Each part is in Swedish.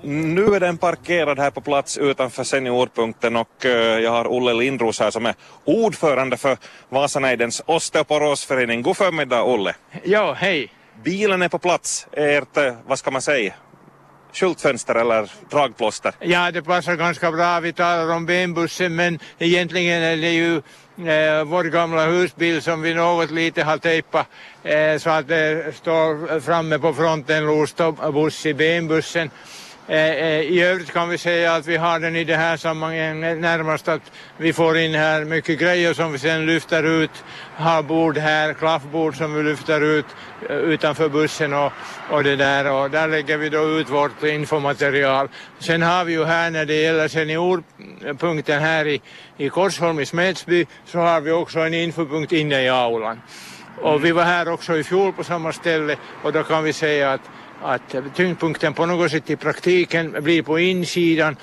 Nu är den parkerad här på plats utanför Seniorpunkten och eh, jag har Olle Lindros här som är ordförande för Vasaneidens osteoporosförening. God förmiddag Olle. Ja, hej. Bilen är på plats, ert, eh, vad ska man säga, skyltfönster eller dragplåster. Ja, det passar ganska bra. Vi talar om benbussen, men egentligen är det ju eh, vår gamla husbil som vi något lite har tejpat eh, så att det står framme på fronten låst buss i benbussen. Eh, eh, I övrigt kan vi säga att vi har den i det här sammanhanget närmast att vi får in här mycket grejer som vi sen lyfter ut. Har bord här, klaffbord som vi lyfter ut eh, utanför bussen och, och det där och där lägger vi då ut vårt infomaterial. Sen har vi ju här när det gäller seniorpunkten här i, i Korsholm i Smedsby så har vi också en infopunkt inne i aulan. Och vi var här också i fjol på samma ställe och då kan vi säga att att tyngdpunkten på något sätt i praktiken blir på insidan.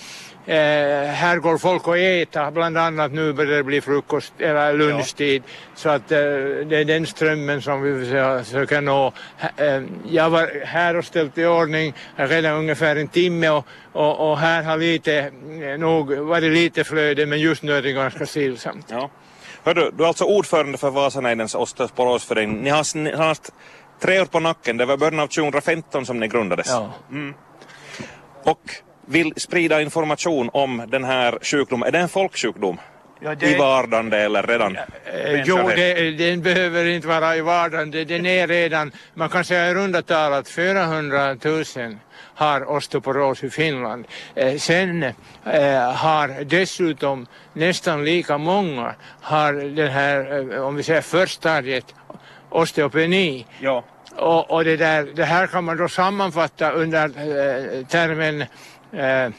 Eh, här går folk och äta, bland annat nu börjar det bli frukost eller lunchtid. Ja. Så att eh, det är den strömmen som vi försöker nå. Eh, jag var här och ställt i ordning redan ungefär en timme och, och, och här har lite, eh, nog varit lite flöde men just nu är det ganska stillsamt. Ja. Hördu, du är alltså ordförande för Vasaneidens osteoporosförening. Ni har, ni har haft tre år på nacken, det var början av 2015 som ni grundades. Ja. Mm. Och vill sprida information om den här sjukdomen. Är det en folksjukdom? Ja, det... I vardagen eller redan? Eh, jo, det, den behöver inte vara i vardagen. Den är redan, man kan säga i runda tal att 400 000 har osteoporos i Finland. Eh, sen eh, har dessutom nästan lika många har den här, eh, om vi säger förstadiet, osteopeni. Ja. Och, och det, där, det här kan man då sammanfatta under eh, termen eh,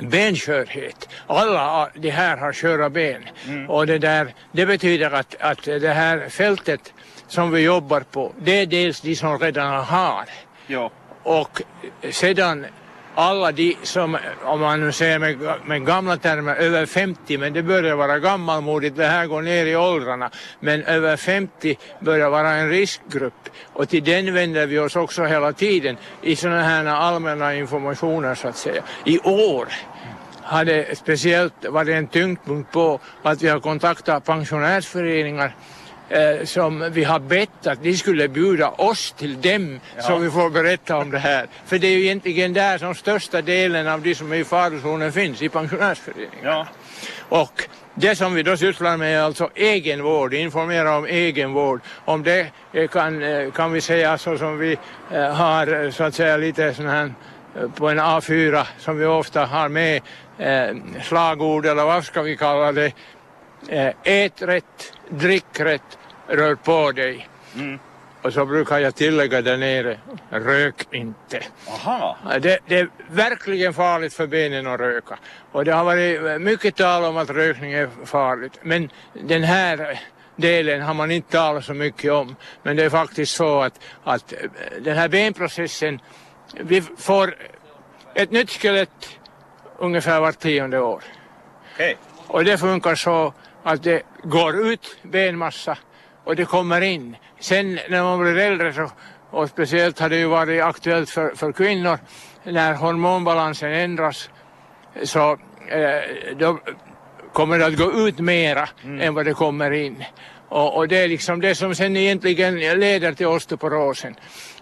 benskörhet. Alla de här har sköra ben. Mm. Och det, där, det betyder att, att det här fältet som vi jobbar på, det är dels de som redan har. Ja. Och sedan alla de som, om man nu säger med, med gamla termer, över 50, men det börjar vara gammalmodigt, det här går ner i åldrarna, men över 50 börjar vara en riskgrupp. Och till den vänder vi oss också hela tiden i sådana här allmänna informationer så att säga. I år har det speciellt varit en tyngdpunkt på att vi har kontaktat pensionärsföreningar eh, som vi har bett att de skulle bjuda oss till dem ja. så vi får berätta om det här. För det är ju egentligen där som största delen av de som är i farozonen finns, i pensionärsföreningar. Ja. Och det som vi då sysslar med är alltså egenvård, informera om egenvård. Om det eh, kan, eh, kan vi säga så som vi eh, har så att säga lite sån här på en A4 som vi ofta har med slagord eller vad ska vi kalla det. Ät rätt, drick rätt, rör på dig. Mm. Och så brukar jag tillägga där nere, rök inte. Aha. Det, det, är verkligen farligt för benen att röka. Och det har varit mycket tal om att rökning är farligt. Men den här delen har man inte talat så mycket om. Men det är faktiskt så att, att den här benprocessen, vi får ett nytt skelett ungefär vart tionde år. Okay. Och det funkar så att det går ut benmassa och det kommer in. Sen när man blir äldre så, och speciellt har det ju varit aktuellt för, för kvinnor, när hormonbalansen ändras så eh, då kommer det att gå ut mera mm. än vad det kommer in. Och, och, det är liksom det som sen egentligen leder till osteoporosen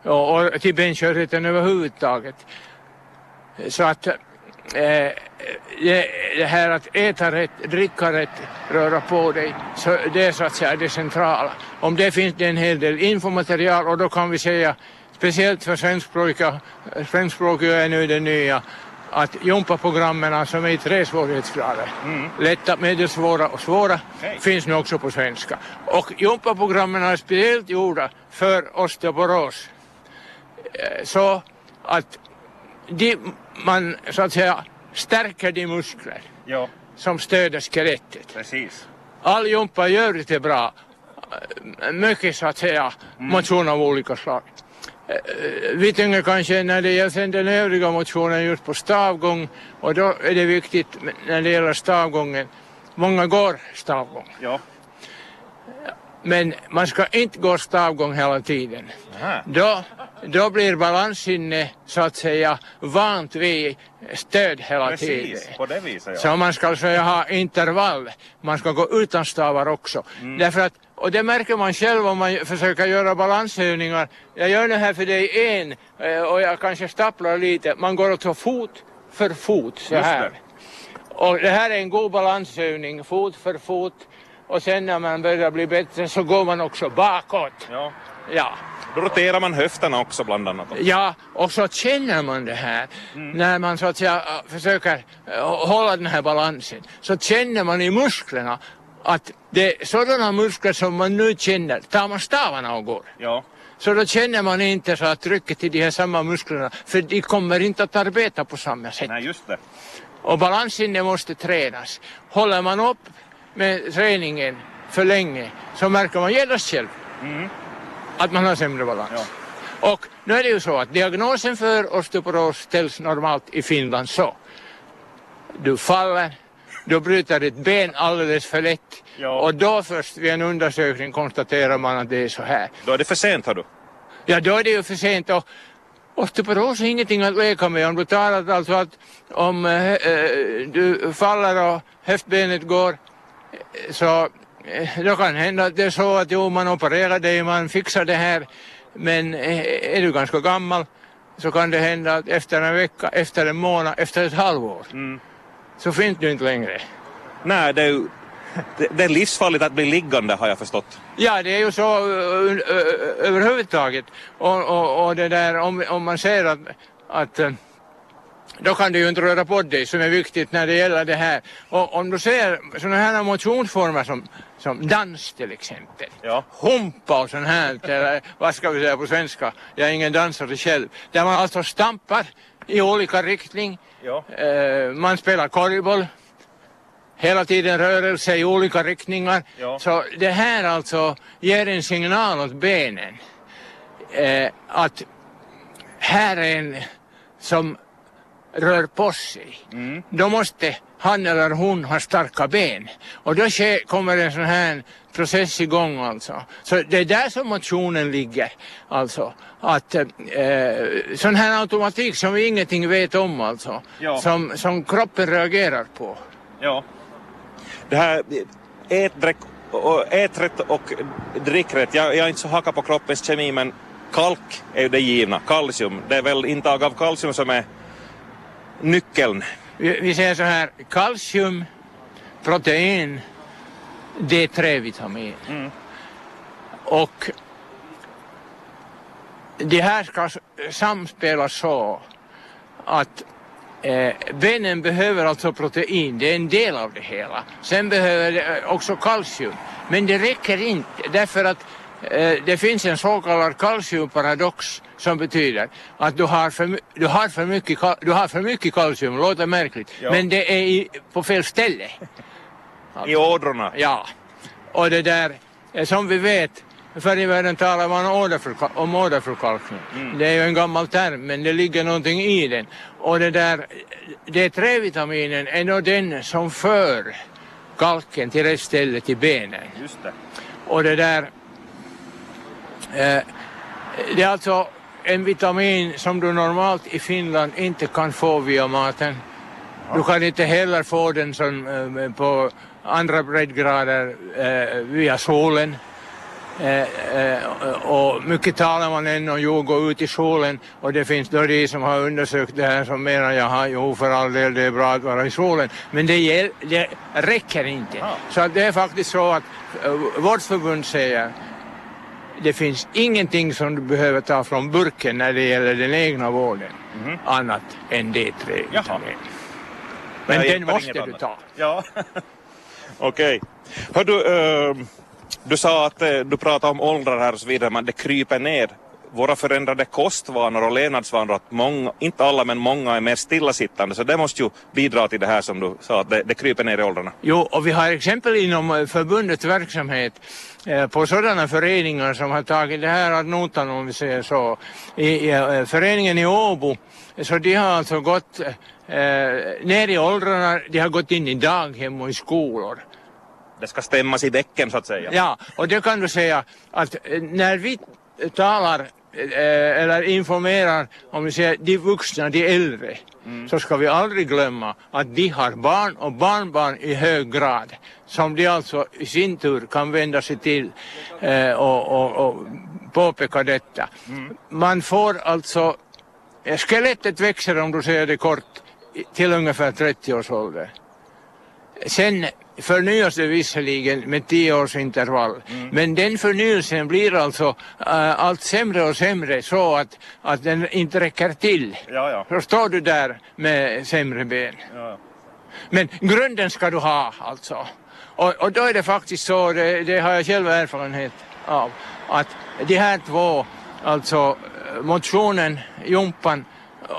och, och till benskörheten överhuvudtaget. Så att eh, det, det, här att äta rätt, dricka rätt, röra på dig, så det är så att säga det centrala. Om det finns det en hel del infomaterial och då kan vi säga, speciellt för svenskspråkiga, svenskspråkiga är nu det nya, att jumpaprogrammen som är i tre svårighetsgrader, mm. lätta, medelsvåra och svåra, okay. finns nu också på svenska. Och jumpaprogrammen är speciellt gjorda för osteoporos. Eh, så att de, man så att säga stärker de muskler ja. som stöder skelettet. Precis. All jumpa i övrigt är bra. Mycket så att säga mm. motion av olika slag. Eh, vi tynger kanske när det gäller sen den övriga motionen just på stavgång och då är det viktigt när det gäller stavgången. Många går stavgång. Ja. Men man ska inte gå stavgång hela tiden. Då då blir balanssinne så att säga vant vid stöd hela tiden. Precis, på det viset ja. Så man ska alltså ha intervall. Man ska gå utan stavar också. Mm. Därför att, och det märker man själv om man försöker göra balansövningar. Jag gör det här för dig en eh, och jag kanske stapplar lite. Man går alltså fot för fot så här. det. Och det här är en god balansövning, fot för fot. Och sen när man börjar bli bättre så går man också bakåt. ja. Ja. Då roterar man höfterna också bland annat. Ja, och så känner man det här när man så att säga äh, försöker äh, hålla den här balansen. Så känner man i musklerna att det är sådana muskler som man nu känner, tar man stavarna och går. Ja. Så då känner man inte så att trycket i de här samma musklerna, för de kommer inte att arbeta på samma sätt. Nej, just det. Och balanssinne måste tränas. Håller man upp med träningen för länge så märker man genast själv att man har sämre balans. Ja. Och nu är det ju så att diagnosen för osteoporos ställs normalt i Finland så. Du faller, du bryter ditt ben alldeles för lätt Ja. och då först vid en undersökning konstaterar man att det är så här. Då är det för sent, har du. Ja, då är det ju för sent och osteoporos är ingenting att leka med. Om du talar alltså att om eh, du faller och höftbenet går så eh, då kan hända att det är så att jo, man opererar dig, man fixar det här. Men eh, är du ganska gammal så kan det hända att efter en vecka, efter en månad, efter ett halvår så finns du inte längre. Nej, det är ju det, är livsfarligt att bli liggande har jag förstått. Ja, det är ju så överhuvudtaget. Och, och, och det där om, om man säger att, att eh, då kan du ju inte röra på dig som är viktigt när det gäller det här. Och om du ser sådana här motionsformer som, som dans till exempel. Ja. Humpa och sånt här, eller vad ska vi säga på svenska, jag är ingen dansare själv. Där man alltså stampar i olika riktning. Ja. Eh, man spelar korgboll. Hela tiden rörelse i olika riktningar. Ja. Så det här alltså ger en signal åt benen eh, att här är en som rör på sig. Då måste han eller hon ha starka ben. Och då sker, kommer en sån här process igång alltså. Så det är där som motionen ligger. Alltså att eh, sån här automatik som vi ingenting vet om alltså. Ja. Som, som kroppen reagerar på. Ja. Det här ät, dräck, och, ät rätt och drick rätt. Jag, jag är inte så haka på kroppens kemi men kalk är ju det givna. Kalcium. Det är väl intag av kalcium som är nyckeln. Vi, vi säger så här, kalcium, protein, D3-vitamin. Och det här ska samspela så att eh, benen behöver alltså protein, det är en del av det hela. Sen behöver det eh, också kalcium. Men det räcker inte därför att det finns en så kallad kalciumparadox som betyder att du har för, du har för, mycket, du har för mycket kalcium, låter märkligt, Ja. men det är i, på fel ställe. I ådrorna. Ja, och det där, eh, som vi vet, förr i världen talar man om åderförkalkning. Det är ju en gammal term, men det ligger någonting i den. Och det där, D3-vitaminen är nog den som för kalken till rätt ställe till benen. Just det. Och det där, eh, det är alltså en vitamin som du normalt i Finland inte kan få via maten. Du kan inte heller få den som, eh, på andra breddgrader eh, via solen. Eh, eh, och mycket talar man än om jo, gå ut i solen och det finns då de som har undersökt det här som menar jaha, jo för all del det är bra att vara i solen. Men det, gäll, det räcker inte. Så det är faktiskt så att vårt förbund säger det finns ingenting som du behöver ta från burken när det gäller den egna vården annat än D3-vitamin. Mhm. Jaha. Men den måste du annat. ta. Ja. Okej. Hör du, eh, du sa att eh, du pratade om åldrar här och så vidare, men det kryper ner. Våra förändrade kostvanor och levnadsvanor, att många, inte alla men många är mer stillasittande, så det måste ju bidra till det här som du sa, att det, det kryper ner i åldrarna. Jo, och vi har exempel inom eh, förbundets verksamhet eh, på sådana föreningar som har tagit det här ad notan om vi säger så. I, i eh, föreningen i Åbo, så de har alltså gått eh, ner i åldrarna, de har gått in i daghem och i skolor. Det ska stämmas i däcken så att säga. Ja, och det kan du säga att när vi talar eller informerar om vi säger de vuxna, de äldre, mm. så ska vi aldrig glömma att de har barn och barnbarn i hög grad som de alltså i sin tur kan vända sig till eh, och, och, och påpeka detta. Mm. Man får alltså, eh, skelettet växer om du säger det kort till ungefär 30 års ålder. Sen förnyas det visserligen med tio års intervall. Mm. Men den förnyelsen blir alltså äh, allt sämre och sämre så att, att den inte räcker till. Ja, ja. Så står du där med sämre ben. Ja. Men grunden ska du ha alltså. Och, och då är det faktiskt så, det, det har jag själv erfarenhet av, att de här två, alltså motionen, jumpan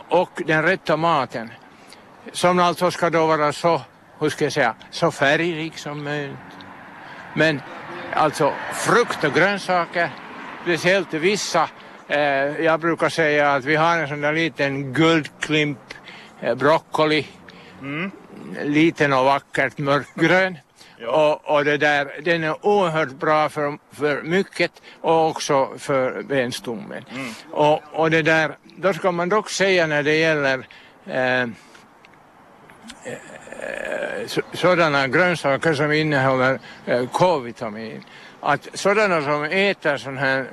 och den rätta maten, som alltså ska då vara så hur ska jag säga, så färgrik som möjligt. Men alltså frukt och grönsaker, speciellt vissa, eh, jag brukar säga att vi har en sån där liten guldklimp eh, broccoli, mm. liten och vackert mörkgrön. Ja. Och, och det där, den är oerhört bra för, för mycket och också för benstommen. Mm. Och, och det där, då ska man dock säga när det gäller eh, sådana grönsaker som innehåller eh, K-vitamin. Att sådana som äter sån här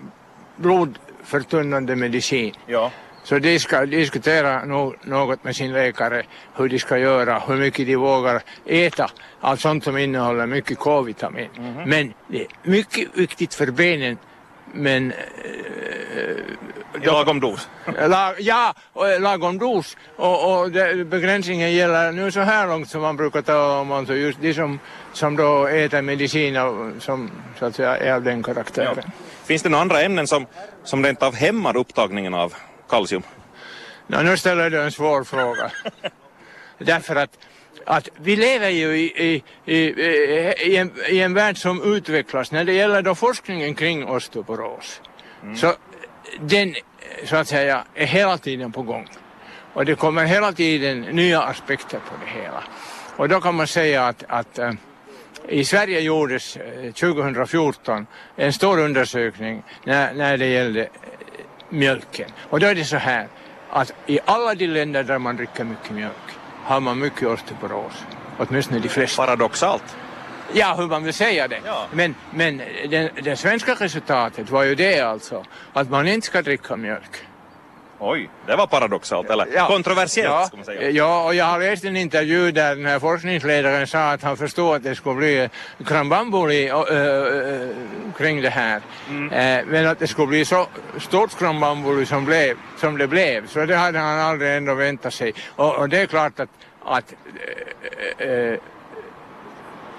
blodförtunnande medicin ja. Så de ska diskutera no något med sin läkare hur de ska göra, hur mycket de vågar äta av sånt som innehåller mycket K-vitamin. Mm -hmm. Men det är mycket viktigt för benen men... Eh, I lagom dos? La, ja, lagom dos. Och, och det, begränsningen gäller nu så här långt som man brukar tala om, alltså just de som, som då äter medicin och, som så att säga är av den karaktären. Ja. Finns det några andra ämnen som, som rent av hämmar upptagningen av kalcium? No, nu ställer du en svår fråga. Därför att att vi lever ju i, i, i, i, en, i en värld som utvecklas när det gäller då forskningen kring osteoporos. Mm. Så den så att säga är hela tiden på gång. Och det kommer hela tiden nya aspekter på det hela. Och då kan man säga att, att äh, i Sverige gjordes 2014 eh, en stor undersökning när, när det gällde äh, mjölken. Och då är det så här att i alla de länder där man dricker mycket mjölk har man mycket osteoporos. Åtminstone de flesta. Paradoxalt. Ja, hur man vill säga det. Ja. Men, men det, svenska resultatet var ju det alltså, att man inte ska dricka mjölk. Oj, det var paradoxalt eller ja. kontroversiellt ja. ska man säga. Ja, och jag har läst en intervju där den här forskningsledaren sa att han förstod att det skulle bli krambambuli äh, äh, kring det här. Mm. Äh, men att det skulle bli så stort krambambuli som, blev, som det blev, så det hade han aldrig ändå väntat sig. Och, och det är klart att, att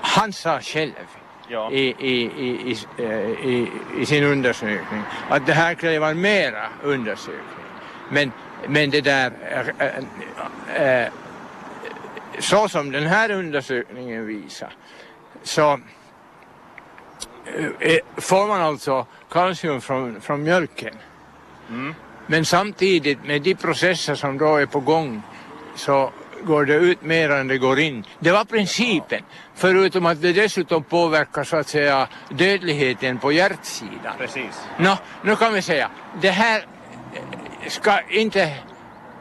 han sa själv ja. i, i, i, i, i, sin undersökning att det här kräver mera undersökning. Men, men det där, äh, äh, så som den här undersökningen visar, så får man alltså kalcium från, från mjölken. Mm. Men samtidigt med de processer som då är på gång så går det ut mer än det går in. Det var principen. Förutom att det dessutom påverkar så att säga dödligheten på hjärtsidan. Precis. Nå, nu kan vi säga, det här ska inte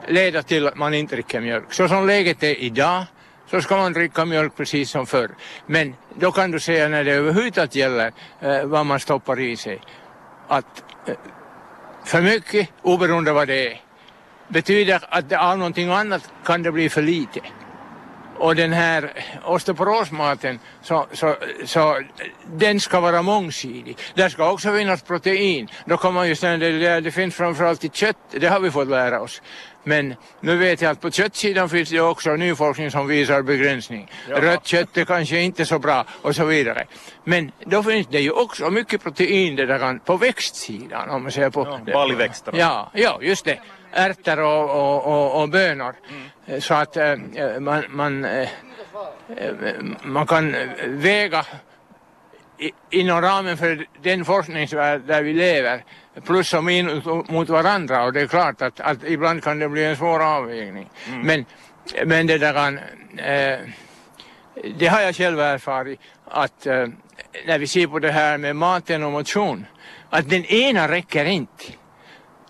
leda till att man inte dricker mjölk. Så som läget är idag så ska man dricka mjölk precis som förr. Men då kan du säga när det överhuvudtaget gäller eh, vad man stoppar i sig att eh, för mycket, oberoende vad det är, betyder att det av någonting annat kan det bli för lite. Och den här osteoporosmaten, så, så, så den ska vara mångsidig. Där ska också finnas protein. Då kan man ju säga det, det finns framförallt i kött, det har vi fått lära oss. Men nu vet jag att på köttsidan finns det också ny forskning som visar begränsning. Ja. Rött kött är kanske inte så bra och så vidare. Men då finns det ju också mycket protein det där på växtsidan om man ser på... Ja, baljväxterna. Ja, ja, just det ärtor och, och, och, och bönor. Mm. Så att äh, man, man, äh, man kan väga i, inom ramen för den forskningsvärld där vi lever plus och minus mot varandra och det är klart att, att ibland kan det bli en svår avvägning. Mm. Men, men det där kan, äh, det har jag själv erfarit att äh, när vi ser på det här med maten och motion att den ena räcker inte.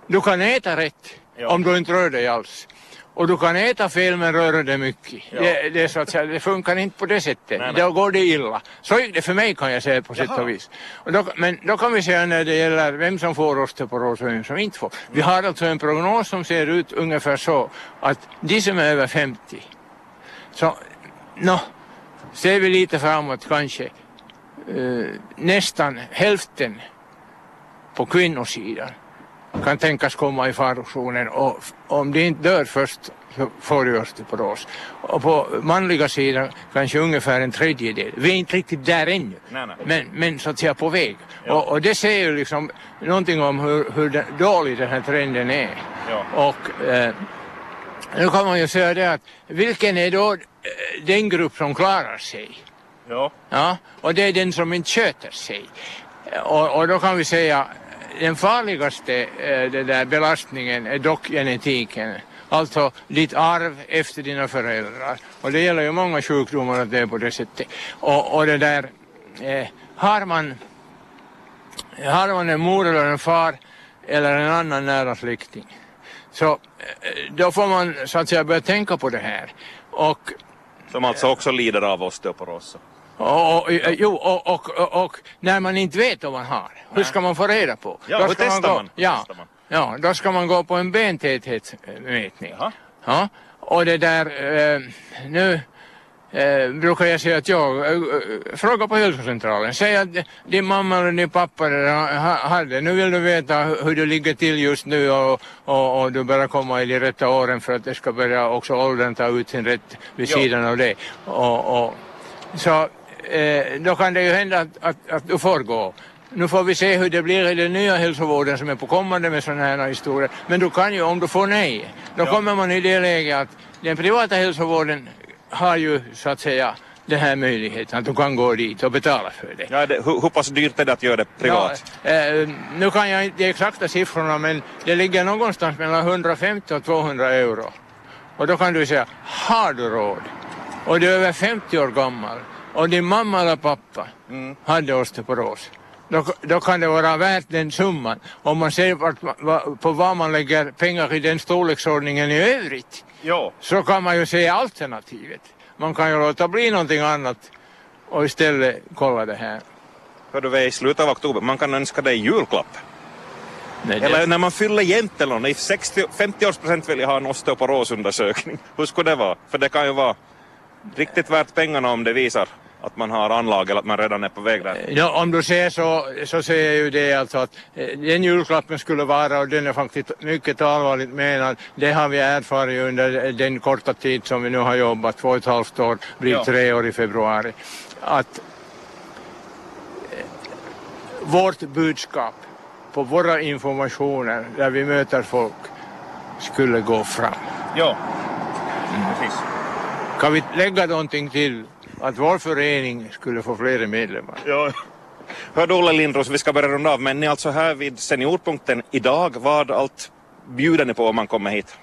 Du kan äta rätt Ja. om du inte rör dig alls. Och du kan äta fel men röra dig mycket. Ja. Det, det, så att säga, det funkar inte på det sättet. Nej, nej. Då går det illa. Så gick det för mig kan jag säga på sätt Jaha. och vis. Och då, men då kan vi säga när det gäller vem som får osteoporos och vem som inte får. Vi har alltså en prognos som ser ut ungefär så att de som är över 50 så nå, ser vi lite framåt kanske eh, nästan hälften på kvinnosidan kan tänkas komma i farozonen och om de inte dör först så får de osteoporos. Och på manliga sidan kanske ungefär en tredjedel. Vi är inte riktigt där ännu. Nej, nej. Men, men så att säga på väg. Ja. Och, och det säger ju liksom någonting om hur, hur den, dålig den här trenden är. Ja. Och eh, nu kan man ju säga det att vilken är då eh, den grupp som klarar sig? Ja. Ja, och det är den som inte sköter sig. Och, och då kan vi säga den farligaste eh, den där belastningen är dock genetiken. Alltså ditt arv efter dina föräldrar. Och det gäller ju många sjukdomar att det är på det sättet. Och, och det där, eh, har man har man en mor eller en far eller en annan nära släkting så eh, då får man så att säga börja tänka på det här. Och Som alltså också lider av osteoporos och, och, jo, och, och, och, när man inte vet vad man har, hur ska man få reda på? Ja, Då hur testar gå, man? Ja, Testar man? ja, då ska man gå på en bentäthetsmätning. Ja, och det där, eh, nu eh, brukar jag säga att jag, eh, eh, fråga på hälsocentralen, säg att din mamma eller din pappa redan ha- hade, nu vill du veta hur du ligger till just nu och, och, och du börjar komma i de rätta åren för att det ska börja också åldern ta ut sin rätt vid Ja. sidan av det. Och, och, så eh, då kan det ju hända att, att, att du får gå. Nu får vi se hur det blir i den nya hälsovården som är på kommande med sådana här historier. Men du kan ju, om du får nej, då Ja. kommer man i det läget att den privata hälsovården har ju så att säga den här möjligheten att du kan gå dit och betala för det. Ja, det, hur, hur pass dyrt är det att göra det privat? Ja, eh, nu kan jag inte de exakta siffrorna men det ligger någonstans mellan 150 och 200 euro. Och då kan du säga, har du råd? Och du är över 50 år gammal och din mamma eller pappa hade osteoporos. Då, då kan det vara värt den summan om man ser vart, va, på vad man lägger pengar i den storleksordningen i övrigt. Ja. Så kan man ju se alternativet. Man kan ju låta bli någonting annat och istället kolla det här. Hör du, vi är i slutet av oktober. Man kan önska dig julklapp. Nej, det- Eller när man fyller jämnt eller något. I 60, 50-årspresent vill jag ha en osteoporosundersökning. Hur skulle det vara? För det kan ju vara riktigt värt pengarna om det visar att man har anlag eller att man redan är på väg där. Ja, om du säger så, så säger jag ju det alltså att eh, den julklappen skulle vara, och den är faktiskt mycket allvarligt menad, det har vi erfarit under den korta tid som vi nu har jobbat, två och ett halvt år, blir Ja. tre år i februari, att eh, vårt budskap på våra informationer där vi möter folk skulle gå fram. Ja. Precis. Kan vi lägga någonting till att vår förening skulle få fler medlemmar? Ja. Hör du Olle Lindros, vi ska börja runda av, men ni är alltså här vid Seniorpunkten idag. Vad allt bjuder ni på om man kommer hit?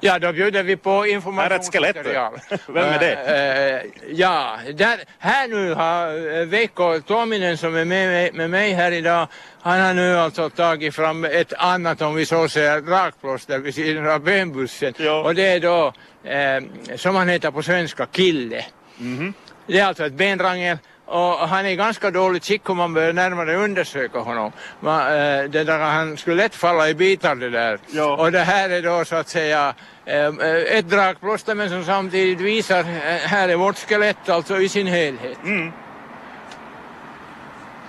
Ja, då bjuder vi på Här är ett skelett. Vem är det? Eh, eh, ja, där, här nu har eh, Veikko Tuominen som är med, mig- med mig här idag, han har nu alltså tagit fram ett annat, om vi så säger, dragplåster vid sidan av benbussen. Ja. Och det är då, eh, som han heter på svenska, kille. Mhm. Det är alltså ett benrangel och han är i ganska dåligt skick om man börjar närmare undersöka honom. Man, eh, det där, han skulle lätt falla i bitar det där. Ja. Och det här är då så att säga eh, ett dragplåster men som samtidigt visar, eh, här är vårt skelett alltså i sin helhet. Mm.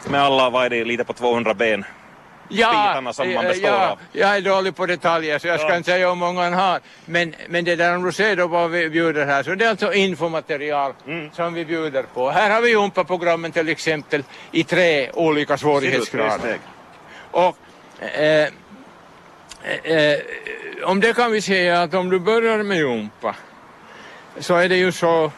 Med alla, vad är det, lite på 200 ben. Bitarna som man eh, består ja, av. Jag är dålig på detaljer så jag ska Ja. inte säga hur många han har. Men, men det där om du ser då vad vi bjuder här så det är alltså infomaterial Mm. som vi bjuder på. Här har vi Jumpa-programmen till exempel i tre olika svårighetsgrader. Och eh, eh, om det kan vi säga att om du börjar med Jumpa så är det ju så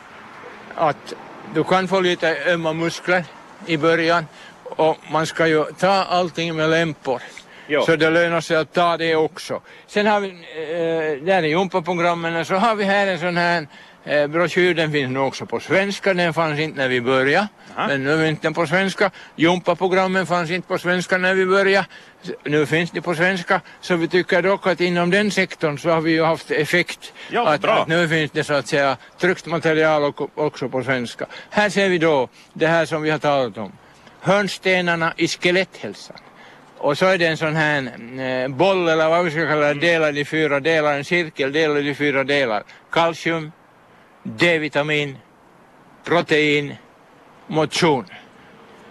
att du kan få lite ömma muskler i början och man ska ju ta allting med lämpor. Jo. Så det lönar sig att ta det också. Sen har vi, eh, där i Jumpa-programmen så har vi här en sån här Eh, broschyren finns nu också på svenska, den fanns inte när vi började. Aha. Men nu finns den på svenska. Jumpaprogrammen fanns inte på svenska när vi började. Nu finns de på svenska. Så vi tycker dock att inom den sektorn så har vi ju haft effekt. Ja, att, att nu finns det så att säga tryckt material också på svenska. Här ser vi då det här som vi har talat om. Hörnstenarna i skeletthälsan. Och så är det en sån här eh, boll eller vad vi ska kalla det, delad i fyra delar, en cirkel delad i fyra delar. Kalcium, D-vitamin, protein, motion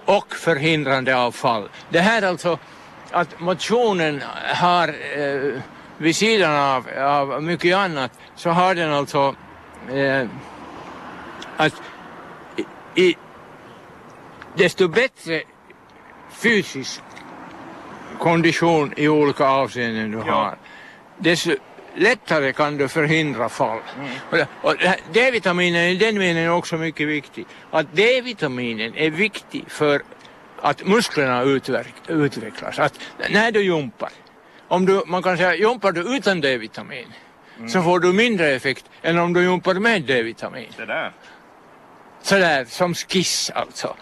och förhindrande av fall. Det här alltså att motionen har eh, vid sidan av, av mycket annat så har den alltså eh, att i, i, desto bättre fysisk kondition i olika avseenden du Ja. har desto lättare kan du förhindra fall. Det- Och D-vitaminen är i den meningen också mycket viktig. Att D-vitaminen är viktig för att musklerna utvecklas. Att när du jumpar, om du, man kan säga jumpar du utan D-vitamin så får du mindre effekt än om du jumpar med D-vitamin. Det där. Sådär som skiss alltså.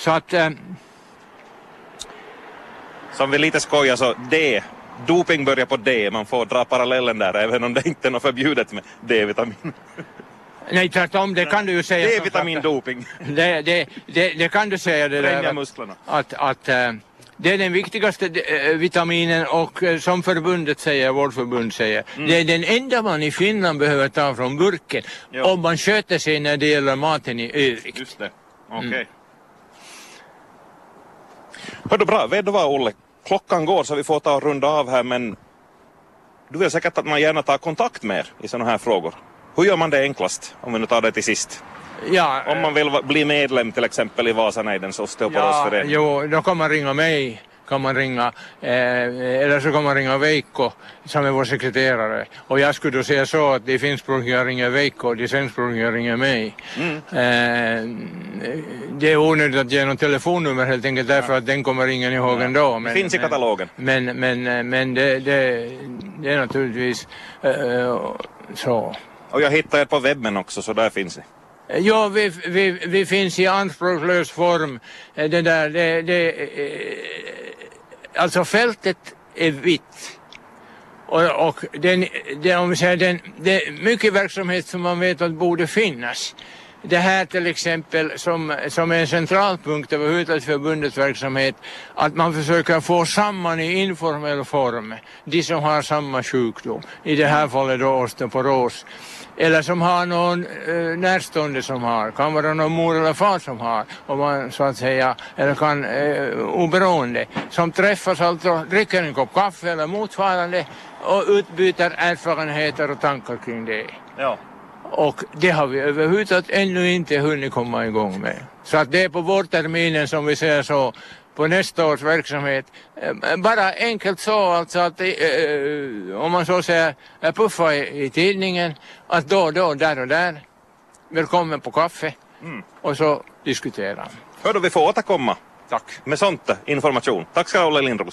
Så att eh, Som vi lite skojar så D. Doping börjar på D. Man får dra parallellen där även om det inte är något förbjudet med D-vitamin. nej tvärtom, det kan du ju säga. D-vitamin-doping. Det, det, det, det kan du säga det där. musklerna. Att, att eh, det är den viktigaste eh, vitaminen och eh, som förbundet säger, vårt förbund säger, det är den enda man i Finland behöver ta från burken Ja. om man sköter sig när det gäller maten i övrigt. Just det. Okej. Hördu bra, vet du vad Olle? Klockan går så vi får ta och runda av här men du vill säkert att man gärna tar kontakt med er i sådana här frågor. Hur gör man det enklast? Om vi nu tar det till sist. Ja, Om man vill va- bli medlem till exempel i Vasanejdens ja, osteoporosförening. jo, då kan man ringa mig kan man ringa, eh, eller så kan man ringa Veikko som är vår sekreterare. Och jag skulle då säga så att de finskspråkiga ringer Veikko och de svenskspråkiga ringer mig. Mm. Eh, det är onödigt att ge något telefonnummer helt enkelt därför att den kommer ingen ihåg ändå. Det finns i men, katalogen. men, men, men det, det, det är naturligtvis eh, så. Och jag hittar er på webben också så där finns det. Ja, vi, vi, vi finns i anspråkslös form. Eh, det där, det, det, eh, alltså fältet är vitt. Och, och den, det, om vi säger, den, det är mycket verksamhet som man vet att borde finnas. Det här till exempel som, som är en centralpunkt överhuvudtaget för förbundets verksamhet, att man försöker få samman i informell form de som har samma sjukdom, i det här fallet då osteoporos, eller som har någon eh, närstående som har, kan vara någon mor eller far som har, och man så att säga, eller kan eh, oberoende, som träffas alltså, dricker en kopp kaffe eller motsvarande och utbyter erfarenheter och tankar kring det. Ja. Och det har vi överhuvudtaget ännu inte hunnit komma igång med. Så att det är på vårterminen som vi säger så, på nästa års verksamhet. Eh, Bara enkelt så alltså att, eh, om man så säger, puffa i, i tidningen, att då och då, där och där, välkommen på kaffe. Och så diskutera. Hördu, vi får återkomma Tack. med sånt information. Tack ska du ha Olle Lindros.